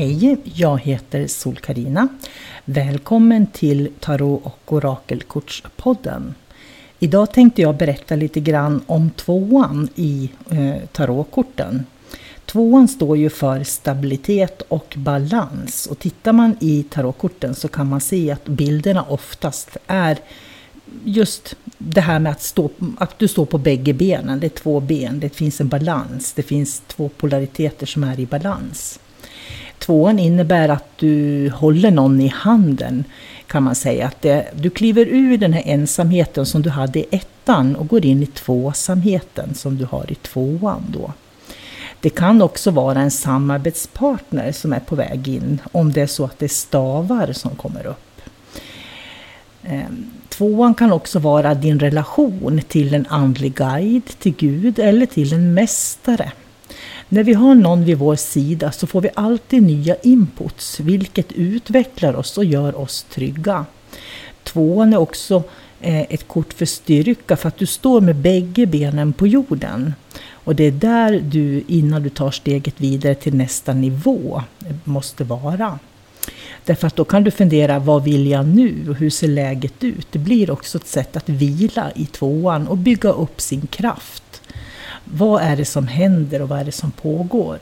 Hej, jag heter sol karina Välkommen till Tarot och Orakelkortspodden. Idag tänkte jag berätta lite grann om tvåan i eh, tarotkorten. Tvåan står ju för stabilitet och balans och tittar man i tarotkorten så kan man se att bilderna oftast är just det här med att, stå, att du står på bägge benen. Det är två ben, det finns en balans, det finns två polariteter som är i balans. Tvåan innebär att du håller någon i handen kan man säga. Att det, du kliver ur den här ensamheten som du hade i ettan och går in i tvåsamheten som du har i tvåan då. Det kan också vara en samarbetspartner som är på väg in om det är så att det är stavar som kommer upp. Ehm, tvåan kan också vara din relation till en andlig guide, till Gud eller till en mästare. När vi har någon vid vår sida så får vi alltid nya inputs, vilket utvecklar oss och gör oss trygga. Tvåan är också eh, ett kort för styrka för att du står med bägge benen på jorden. Och det är där du, innan du tar steget vidare till nästa nivå, eh, måste vara. Därför att då kan du fundera, vad vill jag nu och hur ser läget ut? Det blir också ett sätt att vila i tvåan och bygga upp sin kraft. Vad är det som händer och vad är det som pågår?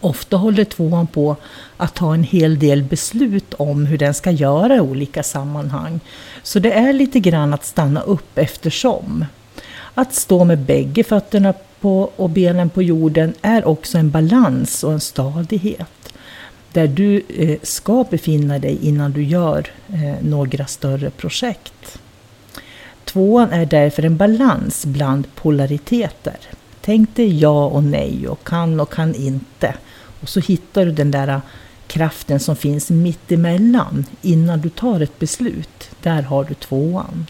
Ofta håller tvåan på att ta en hel del beslut om hur den ska göra i olika sammanhang. Så det är lite grann att stanna upp eftersom. Att stå med bägge fötterna på och benen på jorden är också en balans och en stadighet. Där du eh, ska befinna dig innan du gör eh, några större projekt. Tvåan är därför en balans bland polariteter. Tänk dig ja och nej och kan och kan inte. Och så hittar du den där kraften som finns mitt emellan innan du tar ett beslut. Där har du tvåan.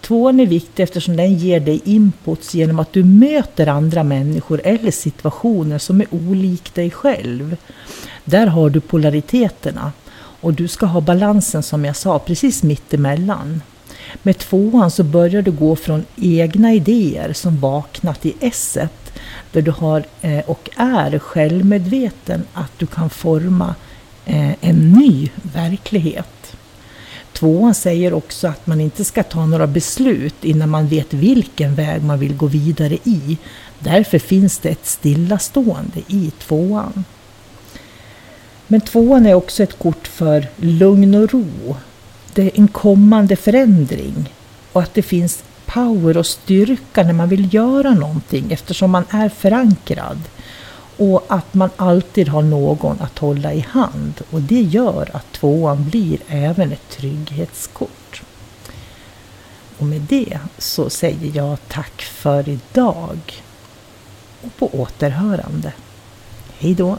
Tvåan är viktig eftersom den ger dig inputs genom att du möter andra människor eller situationer som är olik dig själv. Där har du polariteterna. Och du ska ha balansen som jag sa, precis mitt emellan. Med tvåan så börjar du gå från egna idéer som vaknat i esset, där du har eh, och är självmedveten att du kan forma eh, en ny verklighet. Tvåan säger också att man inte ska ta några beslut innan man vet vilken väg man vill gå vidare i. Därför finns det ett stillastående i tvåan. Men tvåan är också ett kort för lugn och ro, det är en kommande förändring och att det finns power och styrka när man vill göra någonting eftersom man är förankrad. Och att man alltid har någon att hålla i hand och det gör att tvåan blir även ett trygghetskort. Och med det så säger jag tack för idag och på återhörande. Hej då!